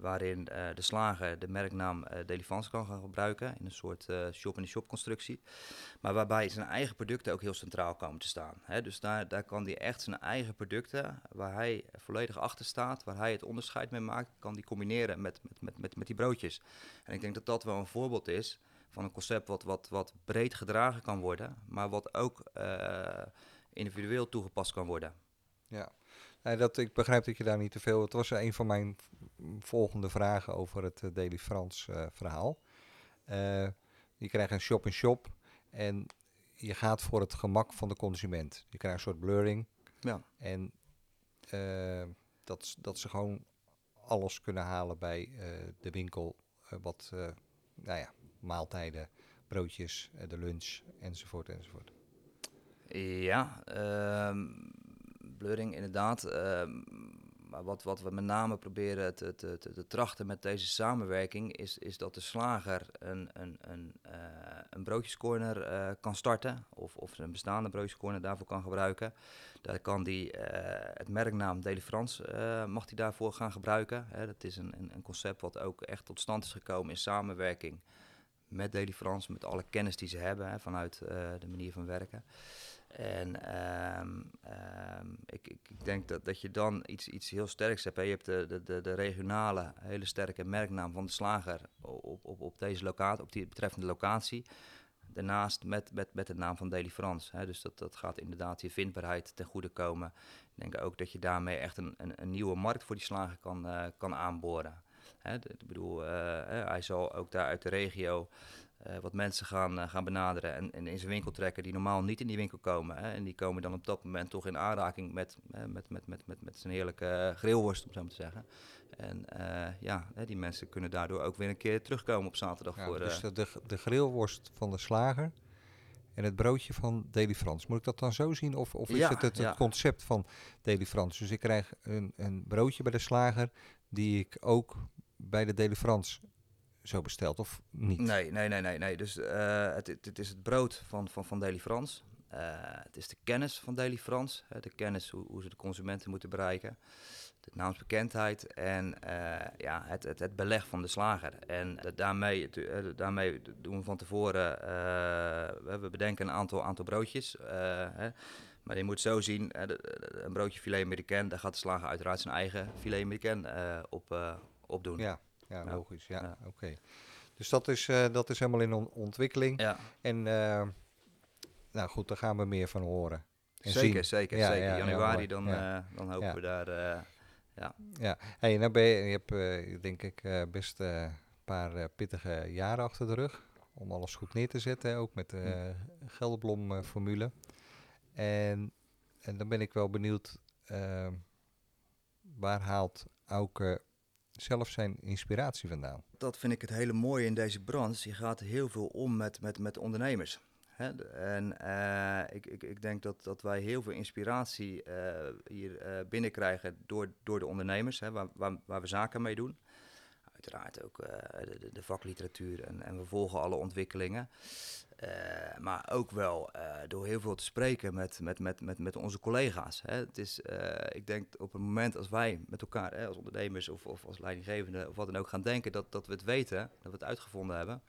waarin de slager de merknaam Daily France kan gaan gebruiken in een soort shop-in-shop constructie. Maar waarbij zijn eigen producten ook heel centraal komen te staan. Hè? Dus daar, daar kan hij echt zijn eigen producten, waar hij volledig achter staat, waar hij het onderscheid mee maakt, kan die combineren met, met, met, met, met die broodjes. En ik denk dat dat wel een voorbeeld is van een concept wat, wat, wat breed gedragen kan worden, maar wat ook uh, individueel toegepast kan worden. Ja, dat, ik begrijp dat je daar niet te veel... Het was een van mijn volgende vragen over het uh, Daily Frans uh, verhaal. je krijgt een shop-in-shop en je gaat voor het gemak van de consument. Je krijgt een soort blurring. Ja. En dat, dat ze gewoon alles kunnen halen bij de winkel wat nou ja, maaltijden, broodjes, eh, de lunch enzovoort enzovoort. Ja, um, blurring inderdaad. Um, maar wat, wat we met name proberen te, te, te, te, trachten met deze samenwerking is, is dat de slager een, een, een, uh, een broodjescorner uh, kan starten of, of een bestaande broodjescorner daarvoor kan gebruiken. Daar kan die het merknaam Deli Frans mag hij daarvoor gaan gebruiken. Hè, dat is een, een concept wat ook echt tot stand is gekomen in samenwerking met Daily France, met alle kennis die ze hebben hè, vanuit uh, de manier van werken. En um, um, ik, ik, ik, denk dat, dat je dan iets, iets heel sterks hebt. Je hebt de, de, de, regionale, hele sterke merknaam van de slager op, op, op deze locatie, op die betreffende locatie. Daarnaast met, met, met de naam van Daily France. Hè. Dus dat, dat gaat inderdaad je vindbaarheid ten goede komen. Ik denk ook dat je daarmee echt een, een, een nieuwe markt voor die slager kan, uh, kan aanboren. Hè, ik bedoel, uh, hij zal ook daar uit de regio uh, wat mensen gaan, uh, gaan benaderen en, en, in zijn winkel trekken die normaal niet in die winkel komen. Hè, en die komen dan op dat moment toch in aanraking met, met, met, met, met, met zijn heerlijke grillworst, om zo maar te zeggen. En ja, die mensen kunnen daardoor ook weer een keer terugkomen op zaterdag. Ja, voor, dus de, de grillworst van de slager en het broodje van Deli Frans. Moet ik dat dan zo zien? Of, of is het het, het concept van Deli Frans? Dus ik krijg een, een broodje bij de slager die ik ook bij de Deli Frans zo besteld of niet? Nee, nee, nee, nee. nee. Dus uh, het, het, is het brood van, van, van Frans. Uh, het is de kennis van. Hè, de kennis hoe, hoe, ze de consumenten moeten bereiken. De naamsbekendheid en uh, ja, het, het, het, beleg van de slager. En daarmee, daarmee doen we van tevoren, we bedenken een aantal, aantal broodjes. Hè, maar je moet zo zien, een broodje filet americain, daar gaat de slager uiteraard zijn eigen filet americain op, op doen. Ja ja, logisch. Ja, oké. Dus dat is, uh, dat is helemaal in ontwikkeling. Ja. En uh, nou goed, daar gaan we meer van horen. En zeker, zien. zeker, ja, zeker. Januari, dan, uh, dan hopen we daar. ja. ja. Hey, nou ben je, je hebt denk ik best een paar pittige jaren achter de rug. Om alles goed neer te zetten, ook met de hm. Gelderblom-formule. En, en dan ben ik wel benieuwd, waar haalt Auke zelf zijn inspiratie vandaan? Dat vind ik het hele mooie in deze branche. Je gaat heel veel om met, met, met ondernemers. Hè? En uh, ik, ik, ik denk dat, dat wij heel veel inspiratie uh, hier uh, binnenkrijgen door, door de ondernemers, hè, waar, waar, waar we zaken mee doen uiteraard ook de, de, vakliteratuur en, en, we volgen alle ontwikkelingen. Uh, maar ook wel uh, door heel veel te spreken met, met, met, met, met onze collega's. Hè. Het is, ik denk op het moment als wij met elkaar, hè, als ondernemers of, of als leidinggevende of wat dan ook gaan denken dat, dat we het weten, dat we het uitgevonden hebben.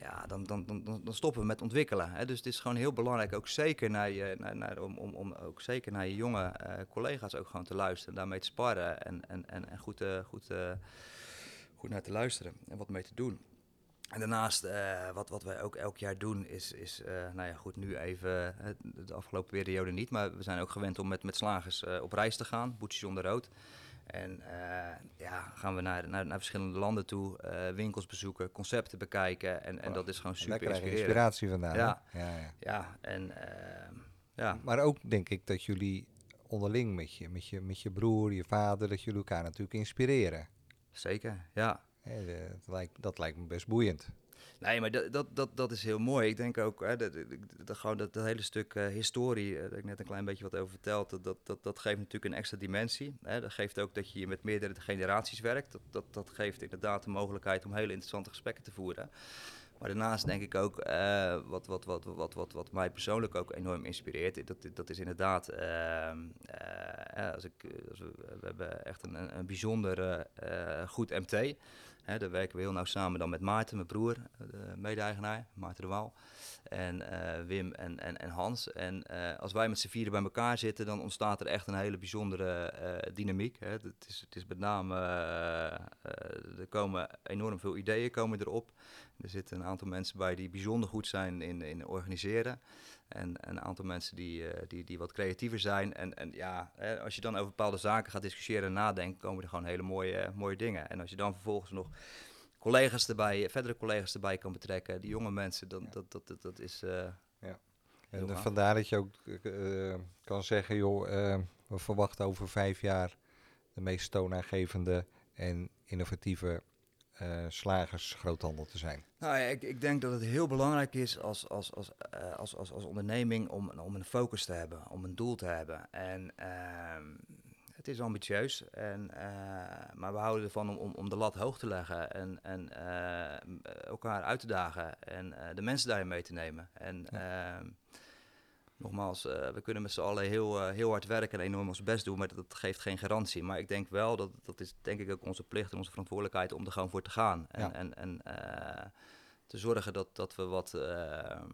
Ja, dan, dan, dan, dan stoppen we met ontwikkelen. Hè. Dus het is gewoon heel belangrijk, ook zeker naar je, naar, om, om, om ook zeker naar je jonge collega's ook gewoon te luisteren, daarmee te sparren en, en, en, en goed, goed, goed naar te luisteren en wat mee te doen. En daarnaast, wat, wat wij ook elk jaar doen, is, is nou ja, goed, nu even de afgelopen periode niet, maar we zijn ook gewend om met, met slagers op reis te gaan, boetjes onder rood. En ja, gaan we naar, naar, naar verschillende landen toe, winkels bezoeken, concepten bekijken. En, en dat is gewoon super inspirerend. inspiratie vandaan. Ja, ja, ja. ja. en, ja. Maar ook denk ik dat jullie onderling met je, met, je, met je broer, je vader, dat jullie elkaar natuurlijk inspireren. Zeker, ja dat, lijkt, dat lijkt me best boeiend. Nee, maar dat, dat, dat, dat is heel mooi. Ik denk ook, hè, dat, dat, gewoon dat, dat hele stuk uh, historie, uh, dat ik net een klein beetje wat over verteld, dat, dat, dat, geeft natuurlijk een extra dimensie. Hè. Dat geeft ook dat je met meerdere generaties werkt. Dat, dat, dat geeft inderdaad de mogelijkheid om hele interessante gesprekken te voeren. Maar daarnaast denk ik ook, uh, wat, wat, wat, wat, wat, wat mij persoonlijk ook enorm inspireert, dat, dat is inderdaad, als ik, als we, we, hebben echt een, een bijzonder goed MT. Daar werken we heel nauw samen dan met Maarten, mijn broer, de mede-eigenaar, Maarten de Waal. En uh, Wim en, en, en Hans. En uh, als wij met z'n vieren bij elkaar zitten, dan ontstaat er echt een hele bijzondere dynamiek. Hè. Het, is, het is met name, er komen enorm veel ideeën komen erop. Er zitten een aantal mensen bij die bijzonder goed zijn in, in organiseren. En een aantal mensen die, die, die wat creatiever zijn. En, en ja, als je dan over bepaalde zaken gaat discussiëren en nadenken, komen er gewoon hele mooie, mooie dingen. En als je dan vervolgens nog collega's erbij, verdere collega's erbij kan betrekken, die jonge mensen, dan, dat, dat, dat, dat is. Uh, ja. En vandaar dat je ook kan zeggen, joh, we verwachten over vijf jaar de meest toonaangevende en innovatieve slagers groothandel te zijn. Nou ja, ik, ik, denk dat het heel belangrijk is als, als, als, als, als, als onderneming om, om een focus te hebben, om een doel te hebben. En ehm, het is ambitieus, en, uh, maar we houden ervan om, om, om, de lat hoog te leggen en, en uh, elkaar uit te dagen en uh, de mensen daarin mee te nemen. En ja. Ehm, nogmaals, we kunnen met z'n allen heel, heel hard werken en enorm ons best doen, maar dat geeft geen garantie. Maar ik denk wel dat dat is denk ik ook onze plicht en onze verantwoordelijkheid om er gewoon voor te gaan. En, ja. en, en te zorgen dat, dat we wat ehm,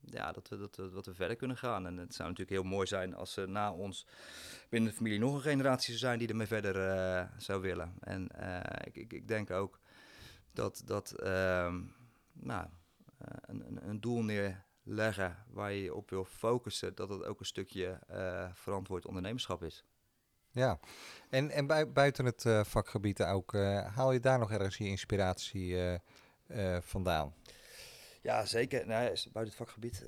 ja, dat, we, dat, dat we verder kunnen gaan. En het zou natuurlijk heel mooi zijn als er na ons binnen de familie nog een generatie zou zijn die ermee verder zou willen. En ik, ik, ik, denk ook dat, dat uh, nou, eh, een, een, een, doel neerleggen waar je op wil focussen, dat het ook een stukje verantwoord ondernemerschap is. Ja, en, en bui buiten het vakgebied ook, haal je daar nog ergens je inspiratie vandaan? Ja, zeker. Nou, buiten het vakgebied.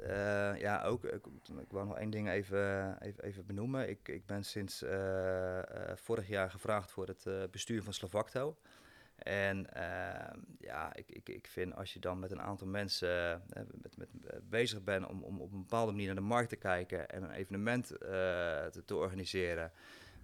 Ja, ook. Ik, ik wou nog één ding even, even, even benoemen. Ik, ik ben sinds vorig jaar gevraagd voor het bestuur van Slavacto. En ja, ik, ik, ik vind als je dan met een aantal mensen met, met, bezig bent om, om op een bepaalde manier naar de markt te kijken en een evenement te, te organiseren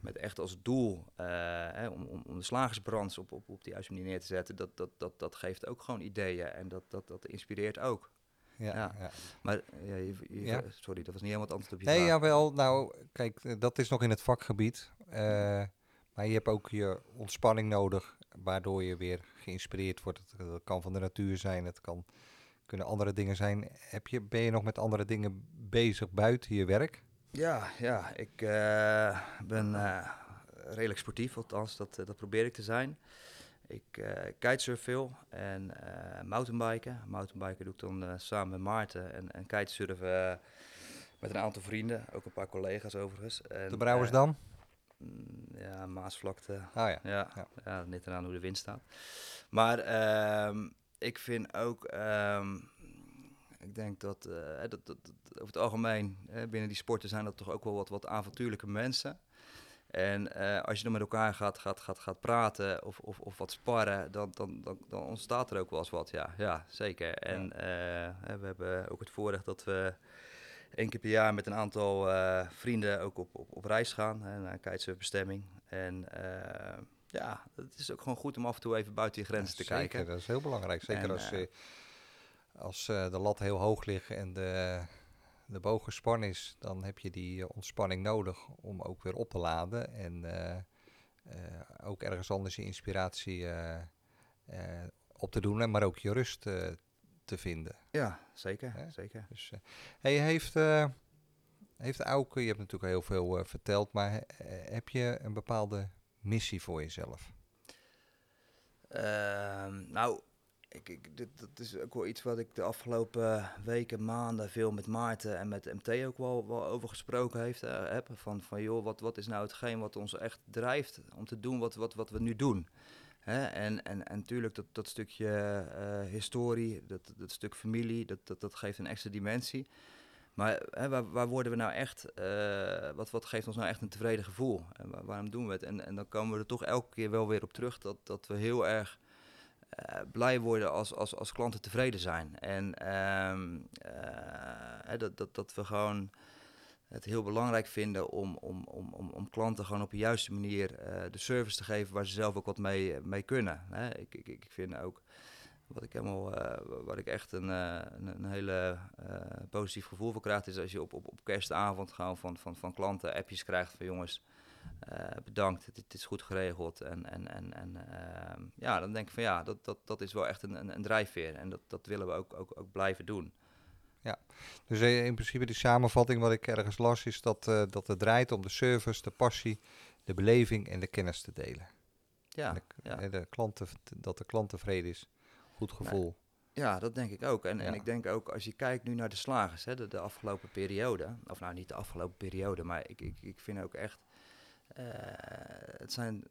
met echt als doel eh, hè, om, om, om de slagersbranche op, op, op de juiste manier neer te zetten, dat, dat, dat, dat geeft ook gewoon ideeën en dat, dat, dat inspireert ook. Ja, Ja. ja. Maar ja, je- je- Ja. sorry, dat was niet helemaal het antwoord op je Nee, vraag. jawel. Nou, kijk, eh, dat is nog in het vakgebied. Eh, maar je hebt ook je ontspanning nodig, waardoor je weer geïnspireerd wordt. Het, dat kan van de natuur zijn, het kan, kunnen andere dingen zijn. Heb je, ben je nog met andere dingen bezig buiten je werk? Ja, ja, ik eh, ben eh, redelijk sportief, althans, dat, eh, dat probeer ik te zijn. Ik eh kitesurf veel en mountainbiken. Mountainbiken doe ik dan samen met Maarten en, en kitesurfen met een aantal vrienden, ook een paar collega's overigens. En, De Brouwersdam? Mm, ja, Maasvlakte, Ah ja. ja, Ja. ja. net eraan hoe de wind staat. Maar ehm, ik vind ook, ehm, ik denk dat, eh, dat, dat, dat over het algemeen eh, binnen die sporten zijn dat toch ook wel wat, wat avontuurlijke mensen. En eh, als je dan met elkaar gaat, gaat, gaat, gaat praten of, of, of wat sparren, dan, dan, dan, dan ontstaat er ook wel eens wat. Ja, ja zeker. En eh, we hebben ook het voorrecht dat we één keer per jaar met een aantal eh, vrienden ook op, op, op reis gaan. Hè, naar een kitesurfbestemming. En eh, ja, het is ook gewoon goed om af en toe even buiten je grenzen te Zeker, kijken. dat is heel belangrijk. Zeker En, als, eh, als de lat heel hoog ligt en de, de boog gespannen is, dan heb je die ontspanning nodig om ook weer op te laden. En ook ergens anders je inspiratie op te doen, en maar ook je rust te vinden. Ja, zeker. Hè? zeker. Dus, eh, hey, heeft, eh heeft Auke, je hebt natuurlijk heel veel eh, verteld, maar heb je een bepaalde missie voor jezelf? Ehm, nou, ik, ik, dit, dat is ook wel iets wat ik de afgelopen weken, maanden veel met Maarten en met MT ook wel, wel over gesproken heeft, heb. Van, van joh, wat, wat is nou hetgeen wat ons echt drijft om te doen wat, wat, wat we nu doen? Hè? En, en, en natuurlijk dat, dat stukje eh, historie, dat, dat stuk familie, dat, dat, dat geeft een extra dimensie. Maar hè, waar, waar worden we nou echt, eh, wat, wat geeft ons nou echt een tevreden gevoel? En waar- waarom doen we het? En, en dan komen we er toch elke keer wel weer op terug dat, dat we heel erg eh, blij worden als, als, als klanten tevreden zijn. En ehm, eh, dat, dat, dat we gewoon het heel belangrijk vinden om, om, om, om, om klanten gewoon op de juiste manier eh, de service te geven waar ze zelf ook wat mee, mee kunnen. Hè? Ik, ik, ik vind ook, wat ik helemaal, eh, waar ik echt een, eh, een, hele eh, positief gevoel voor krijg, is als je op, op, op kerstavond gewoon van, van, van klanten appjes krijgt van jongens, eh, bedankt, het, het is goed geregeld. En, en, en, en ehm, ja, dan denk ik van ja, dat, dat, dat is wel echt een, een, een drijfveer. En dat, dat willen we ook, ook, ook blijven doen. Dus eh, in principe die samenvatting wat ik ergens las is dat, eh, dat het draait om de service, de passie, de beleving en de kennis te delen. Ja, En de, ja. de klant dat de klant tevreden is. Goed gevoel. Ja, dat denk ik ook. En, en ik denk ook als je kijkt nu naar de slagers, hè, de, de afgelopen periode. Of nou, niet de afgelopen periode, maar ik, ik, ik vind ook echt. eh, het zijn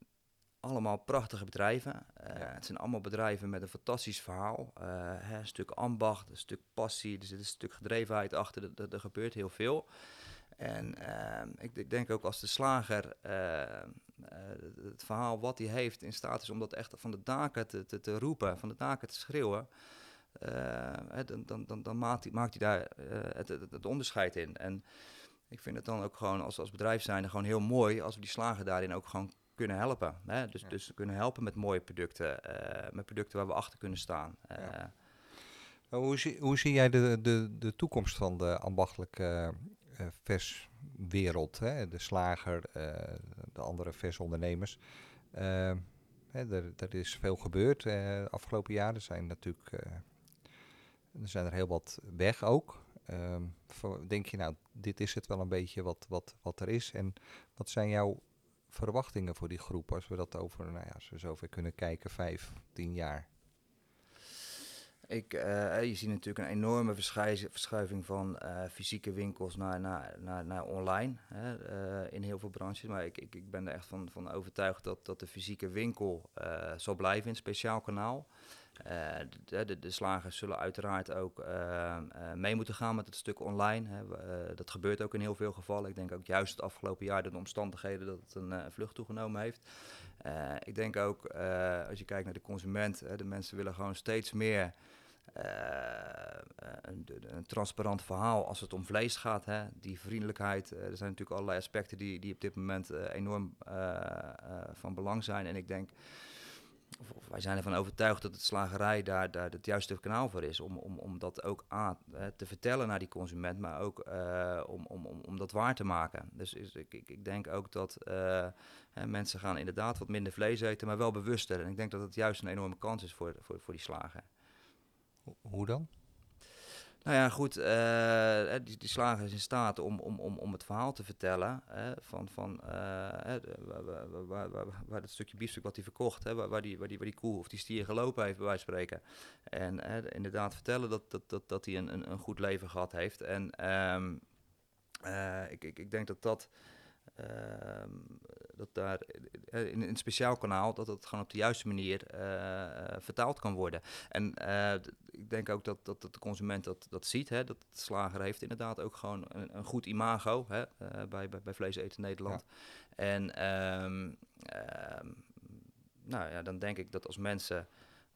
allemaal prachtige bedrijven. Eh, Ja. Het zijn allemaal bedrijven met een fantastisch verhaal. Eh, hè, een stuk ambacht, een stuk passie, er zit een stuk gedrevenheid achter. Er, gebeurt heel veel. En ehm, ik, ik denk ook als de slager eh, het verhaal wat hij heeft in staat is om dat echt van de daken te, te, te roepen, van de daken te schreeuwen. hè, dan, dan, dan, dan maakt, hij, maakt hij daar het, het, het onderscheid in. En ik vind het dan ook gewoon als, als bedrijf zijnde gewoon heel mooi als we die slager daarin ook gewoon kunnen helpen. Hè? Dus, Ja. dus kunnen helpen met mooie producten, eh, met producten waar we achter kunnen staan. Eh, Ja. Hoe, zie, hoe zie jij de, de, de toekomst van de ambachtelijke eh, verswereld? Hè? De slager, de andere versondernemers. Hè, er, er is veel gebeurd de afgelopen jaren. Er zijn natuurlijk er zijn er heel wat weg ook. Ehm, denk je nou, dit is het wel een beetje wat, wat, wat er is? En wat zijn jouw verwachtingen voor die groep als we dat over, nou ja, als we zover kunnen kijken, vijf, tien jaar? Ik, eh, je ziet natuurlijk een enorme verschuiving van eh, fysieke winkels naar, naar, naar, naar online hè, eh, in heel veel branches. Maar ik, ik, ik ben er echt van, van overtuigd dat, dat de fysieke winkel zal blijven in speciaal kanaal. Eh, de, de, slagers zullen uiteraard ook eh, eh, mee moeten gaan met het stuk online. Hè. Dat gebeurt ook in heel veel gevallen. Ik denk ook juist het afgelopen jaar door de omstandigheden dat het een vlucht toegenomen heeft. Ik denk ook, als je kijkt naar de consument, hè, de mensen willen gewoon steeds meer een, een, transparant verhaal als het om vlees gaat. Hè. Die vriendelijkheid, er zijn natuurlijk allerlei aspecten die, die op dit moment enorm van belang zijn. En ik denk wij zijn ervan overtuigd dat het slagerij daar, daar het juiste kanaal voor is. Om, om, om dat ook aan te vertellen naar die consument, maar ook uh, om, om, om, om dat waar te maken. Dus is, ik, ik, ik denk ook dat uh, mensen gaan inderdaad wat minder vlees eten, maar wel bewuster. En ik denk dat het juist een enorme kans is voor, voor, voor die slager. Hoe dan? Nou ja, goed, uh, die, die slager is in staat om, om, om, om het verhaal te vertellen van, van uh, waar, het stukje biefstuk wat hij verkocht, hè, waar, die, waar, die, waar die koe of die stier gelopen heeft, bij wijze van spreken. En inderdaad vertellen dat, dat, dat, dat hij een, een, een goed leven gehad heeft. En uh, ik, ik, ik denk dat dat Ehm, dat daar eh, in, een speciaal kanaal, dat het gewoon op de juiste manier eh, eh, vertaald kan worden. En ik denk ook dat, dat, dat, de consument dat, dat ziet, hè, dat de slager heeft inderdaad ook gewoon een, een goed imago hè, bij, bij, bij Vlees Eten Nederland. En ehm, ehm, nou ja, dan denk ik dat als mensen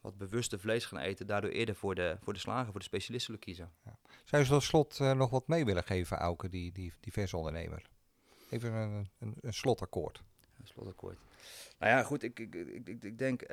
wat bewuster vlees gaan eten, daardoor eerder voor de, voor de slager, voor de specialisten willen kiezen. Ja. Zou je tot slot nog wat mee willen geven, Auke, die, die, die ondernemer? Even een, een, een slotakkoord. Een slotakkoord. Nou ja, goed, ik, ik, ik, ik denk, uh,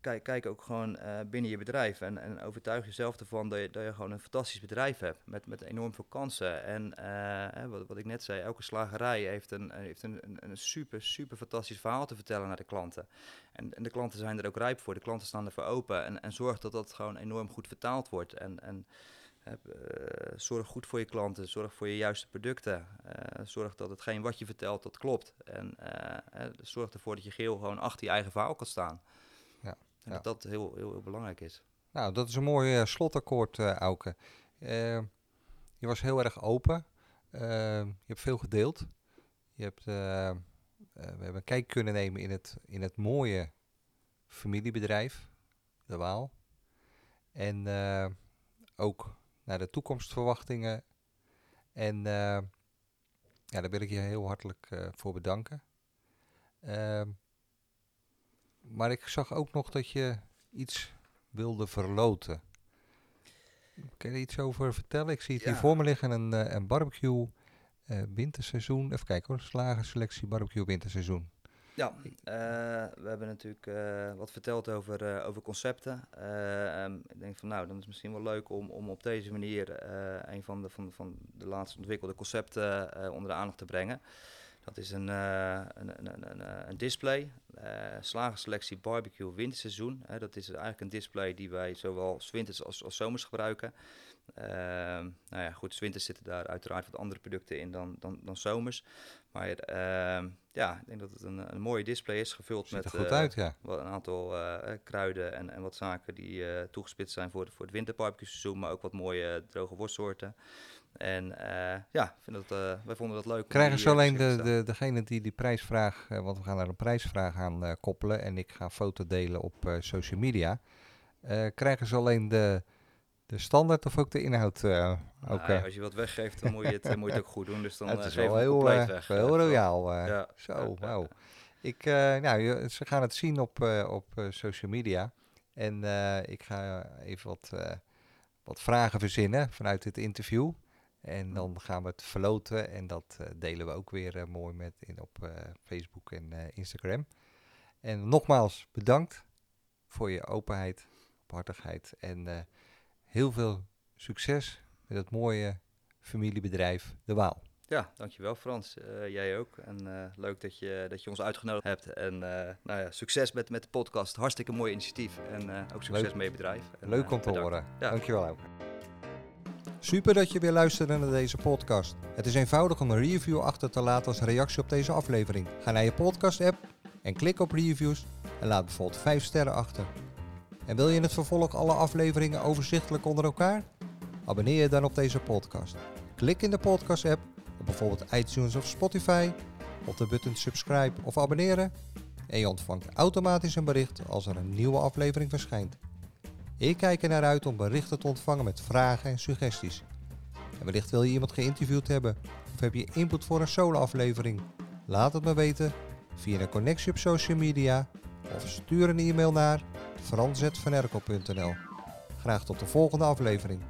kijk, kijk ook gewoon uh, binnen je bedrijf en, en overtuig jezelf ervan dat je, dat je gewoon een fantastisch bedrijf hebt met, met enorm veel kansen. En uh, wat, wat ik net zei, elke slagerij heeft, een, heeft een, een, super, super fantastisch verhaal te vertellen naar de klanten. En, en de klanten zijn er ook rijp voor, de klanten staan ervoor open en, en zorg dat dat gewoon enorm goed vertaald wordt. En, en eh, zorg goed voor je klanten, zorg voor je juiste producten. Eh, zorg dat hetgeen wat je vertelt, dat klopt. En uh, zorg ervoor dat je geel gewoon achter je eigen verhaal kan staan. Ja, en dat dat heel, heel, heel belangrijk is. Nou, dat is een mooi slotakkoord, Auke. je was heel erg open. je hebt veel gedeeld. Je hebt, we hebben een kijk kunnen nemen in het, in het mooie familiebedrijf, de Waal. En ook naar de toekomstverwachtingen. En uh, ja, daar wil ik je heel hartelijk uh, voor bedanken. Uh, maar ik zag ook nog dat je iets wilde verloten. Kun je er iets over vertellen? Ik zie het ja. hier voor me liggen, een, eh, een barbecue winterseizoen. Even kijken hoor, slagen selectie barbecue winterseizoen. Ja, uh, we hebben natuurlijk uh, wat verteld over, uh, over concepten. Ik denk van nou, dan is het misschien wel leuk om, om op deze manier een van de, van, van de laatst ontwikkelde concepten onder de aandacht te brengen. Dat is een, een, een, een, een, display, slagerselectie barbecue winterseizoen. dat is eigenlijk een display die wij zowel winters als, als zomers gebruiken. Nou ja, goed, winters zitten daar uiteraard wat andere producten in dan, dan, dan zomers. Maar uh, ja, ik denk dat het een, een mooie display is, gevuld met goed uit, ja. wat, een aantal uh, kruiden en, en wat zaken die uh, toegespitst zijn voor, voor het winterbarbecue seizoen, maar ook wat mooie droge worstsoorten. En ja, vind dat, wij vonden dat leuk. Krijgen ze alleen de, de, degene die die prijsvraag, want we gaan daar een prijsvraag aan koppelen en ik ga foto delen op social media. krijgen ze alleen de de standaard of ook de inhoud? Uh, als je wat weggeeft, dan moet je het, moet je het ook goed doen. Dus dan het is wel heel, weg, heel royaal. Ja. Zo. Ik, nou, ze gaan het zien op, op social media. En ik ga even wat, wat vragen verzinnen vanuit dit interview. En dan gaan we het verloten en dat delen we ook weer mooi met in, op Facebook en Instagram. En nogmaals bedankt voor je openheid, openhartigheid en heel veel succes met het mooie familiebedrijf De Waal. Ja, dankjewel Frans. Uh, jij ook. En uh, leuk dat je, dat je ons uitgenodigd hebt. En uh, nou ja, succes met, met de podcast. Hartstikke mooi initiatief. En ook succes leuk. met je bedrijf. En, leuk om te horen. Ja. Dankjewel ook. Super dat je weer luisterde naar deze podcast. Het is eenvoudig om een review achter te laten als reactie op deze aflevering. Ga naar je podcast app en klik op reviews en laat bijvoorbeeld 5 sterren achter. En wil je in het vervolg alle afleveringen overzichtelijk onder elkaar? Abonneer je dan op deze podcast. Klik in de podcast-app op bijvoorbeeld iTunes of Spotify op de button subscribe of abonneren en je ontvangt automatisch een bericht als er een nieuwe aflevering verschijnt. Ik kijk er naar uit om berichten te ontvangen met vragen en suggesties. En wellicht wil je iemand geïnterviewd hebben of heb je input voor een solo-aflevering? Laat het me weten via een connectie op social media of stuur een e-mail naar franzetvanerkel.nl. Graag tot de volgende aflevering.